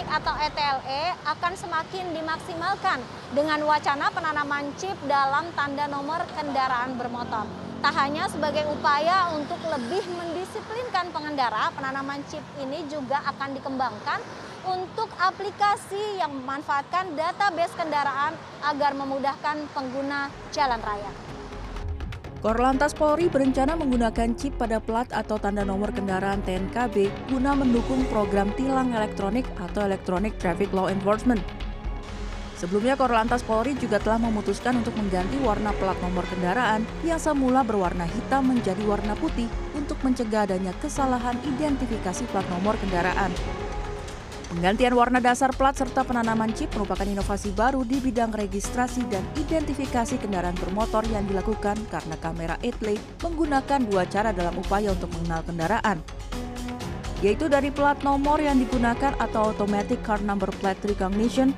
ETLE akan semakin dimaksimalkan dengan wacana penanaman chip dalam tanda nomor kendaraan bermotor. Tak hanya sebagai upaya untuk lebih mendisiplinkan pengendara, penanaman chip ini juga akan dikembangkan untuk aplikasi yang memanfaatkan database kendaraan agar memudahkan pengguna jalan raya. Korlantas Polri berencana menggunakan chip pada plat atau tanda nomor kendaraan TNKB guna mendukung program tilang elektronik atau Electronic Traffic Law Enforcement. Sebelumnya Korlantas Polri juga telah memutuskan untuk mengganti warna plat nomor kendaraan yang semula berwarna hitam menjadi warna putih untuk mencegah adanya kesalahan identifikasi plat nomor kendaraan. Penggantian warna dasar plat serta penanaman chip merupakan inovasi baru di bidang registrasi dan identifikasi kendaraan bermotor yang dilakukan karena kamera ETLE menggunakan dua cara dalam upaya untuk mengenal kendaraan, yaitu dari plat nomor yang digunakan atau Automatic Car Number Plate Recognition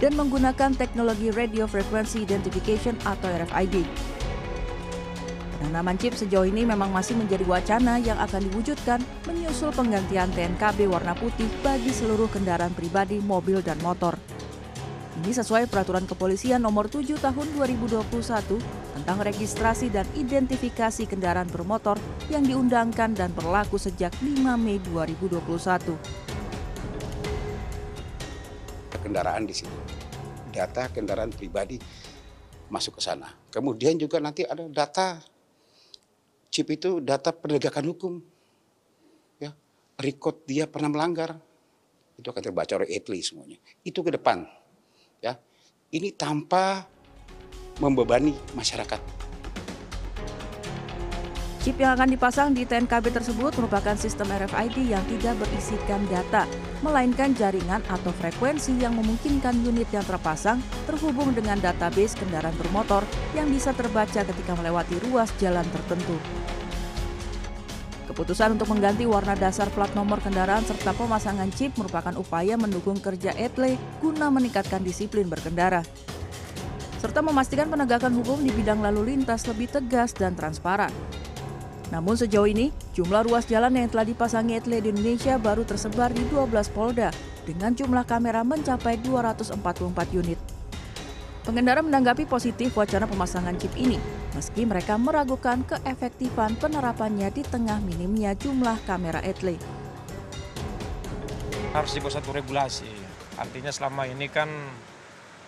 dan menggunakan teknologi Radio Frequency Identification atau RFID. Penanaman chip sejauh ini memang masih menjadi wacana yang akan diwujudkan menyusul penggantian TNKB warna putih bagi seluruh kendaraan pribadi, mobil, dan motor. Ini sesuai peraturan kepolisian nomor 7 tahun 2021 tentang registrasi dan identifikasi kendaraan bermotor yang diundangkan dan berlaku sejak 5 Mei 2021. Kendaraan di sini, data kendaraan pribadi masuk ke sana. Kemudian juga nanti ada data chip itu data penegakan hukum. Ya, record dia pernah melanggar. Itu akan terbaca oleh ETLI semuanya. Itu ke depan. Ya. Ini tanpa membebani masyarakat. Chip yang akan dipasang di TNKB tersebut merupakan sistem RFID yang tidak berisikan data, melainkan jaringan atau frekuensi yang memungkinkan unit yang terpasang terhubung dengan database kendaraan bermotor yang bisa terbaca ketika melewati ruas jalan tertentu. Keputusan untuk mengganti warna dasar plat nomor kendaraan serta pemasangan chip merupakan upaya mendukung kerja ETLE guna meningkatkan disiplin berkendara serta memastikan penegakan hukum di bidang lalu lintas lebih tegas dan transparan. Namun sejauh ini, jumlah ruas jalan yang telah dipasangi ETLE di Indonesia baru tersebar di 12 polda dengan jumlah kamera mencapai 244 unit. Pengendara menanggapi positif wacana pemasangan chip ini, meski mereka meragukan keefektifan penerapannya di tengah minimnya jumlah kamera ETLE. Harus dibuat satu regulasi, artinya selama ini kan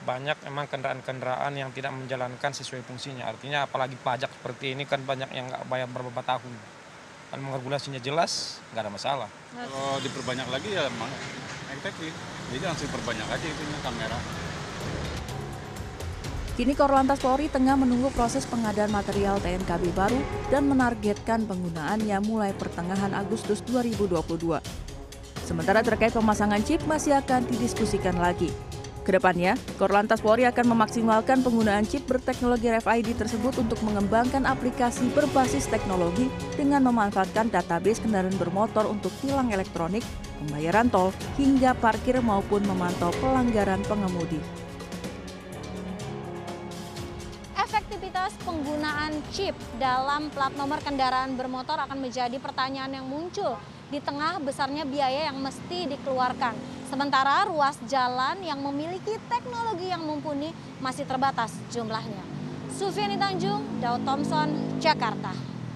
banyak memang kendaraan-kendaraan yang tidak menjalankan sesuai fungsinya. Artinya apalagi pajak seperti ini kan banyak yang nggak bayar beberapa tahun. Kan regulasinya jelas, nggak ada masalah. Kalau diperbanyak lagi ya emang exactly. Jadi langsung perbanyak aja itunya kamera. Kini Korlantas Polri tengah menunggu proses pengadaan material TNKB baru dan menargetkan penggunaannya mulai pertengahan Agustus 2022. Sementara terkait pemasangan chip masih akan didiskusikan lagi. Ke depannya, Korlantas Polri akan memaksimalkan penggunaan chip berteknologi RFID tersebut untuk mengembangkan aplikasi berbasis teknologi dengan memanfaatkan database kendaraan bermotor untuk tilang elektronik, pembayaran tol, hingga parkir maupun memantau pelanggaran pengemudi. Efektivitas penggunaan chip dalam plat nomor kendaraan bermotor akan menjadi pertanyaan yang muncul di tengah besarnya biaya yang mesti dikeluarkan. Sementara ruas jalan yang memiliki teknologi yang mumpuni masih terbatas jumlahnya. Sufiani Tanjung, Daud Thompson, Jakarta.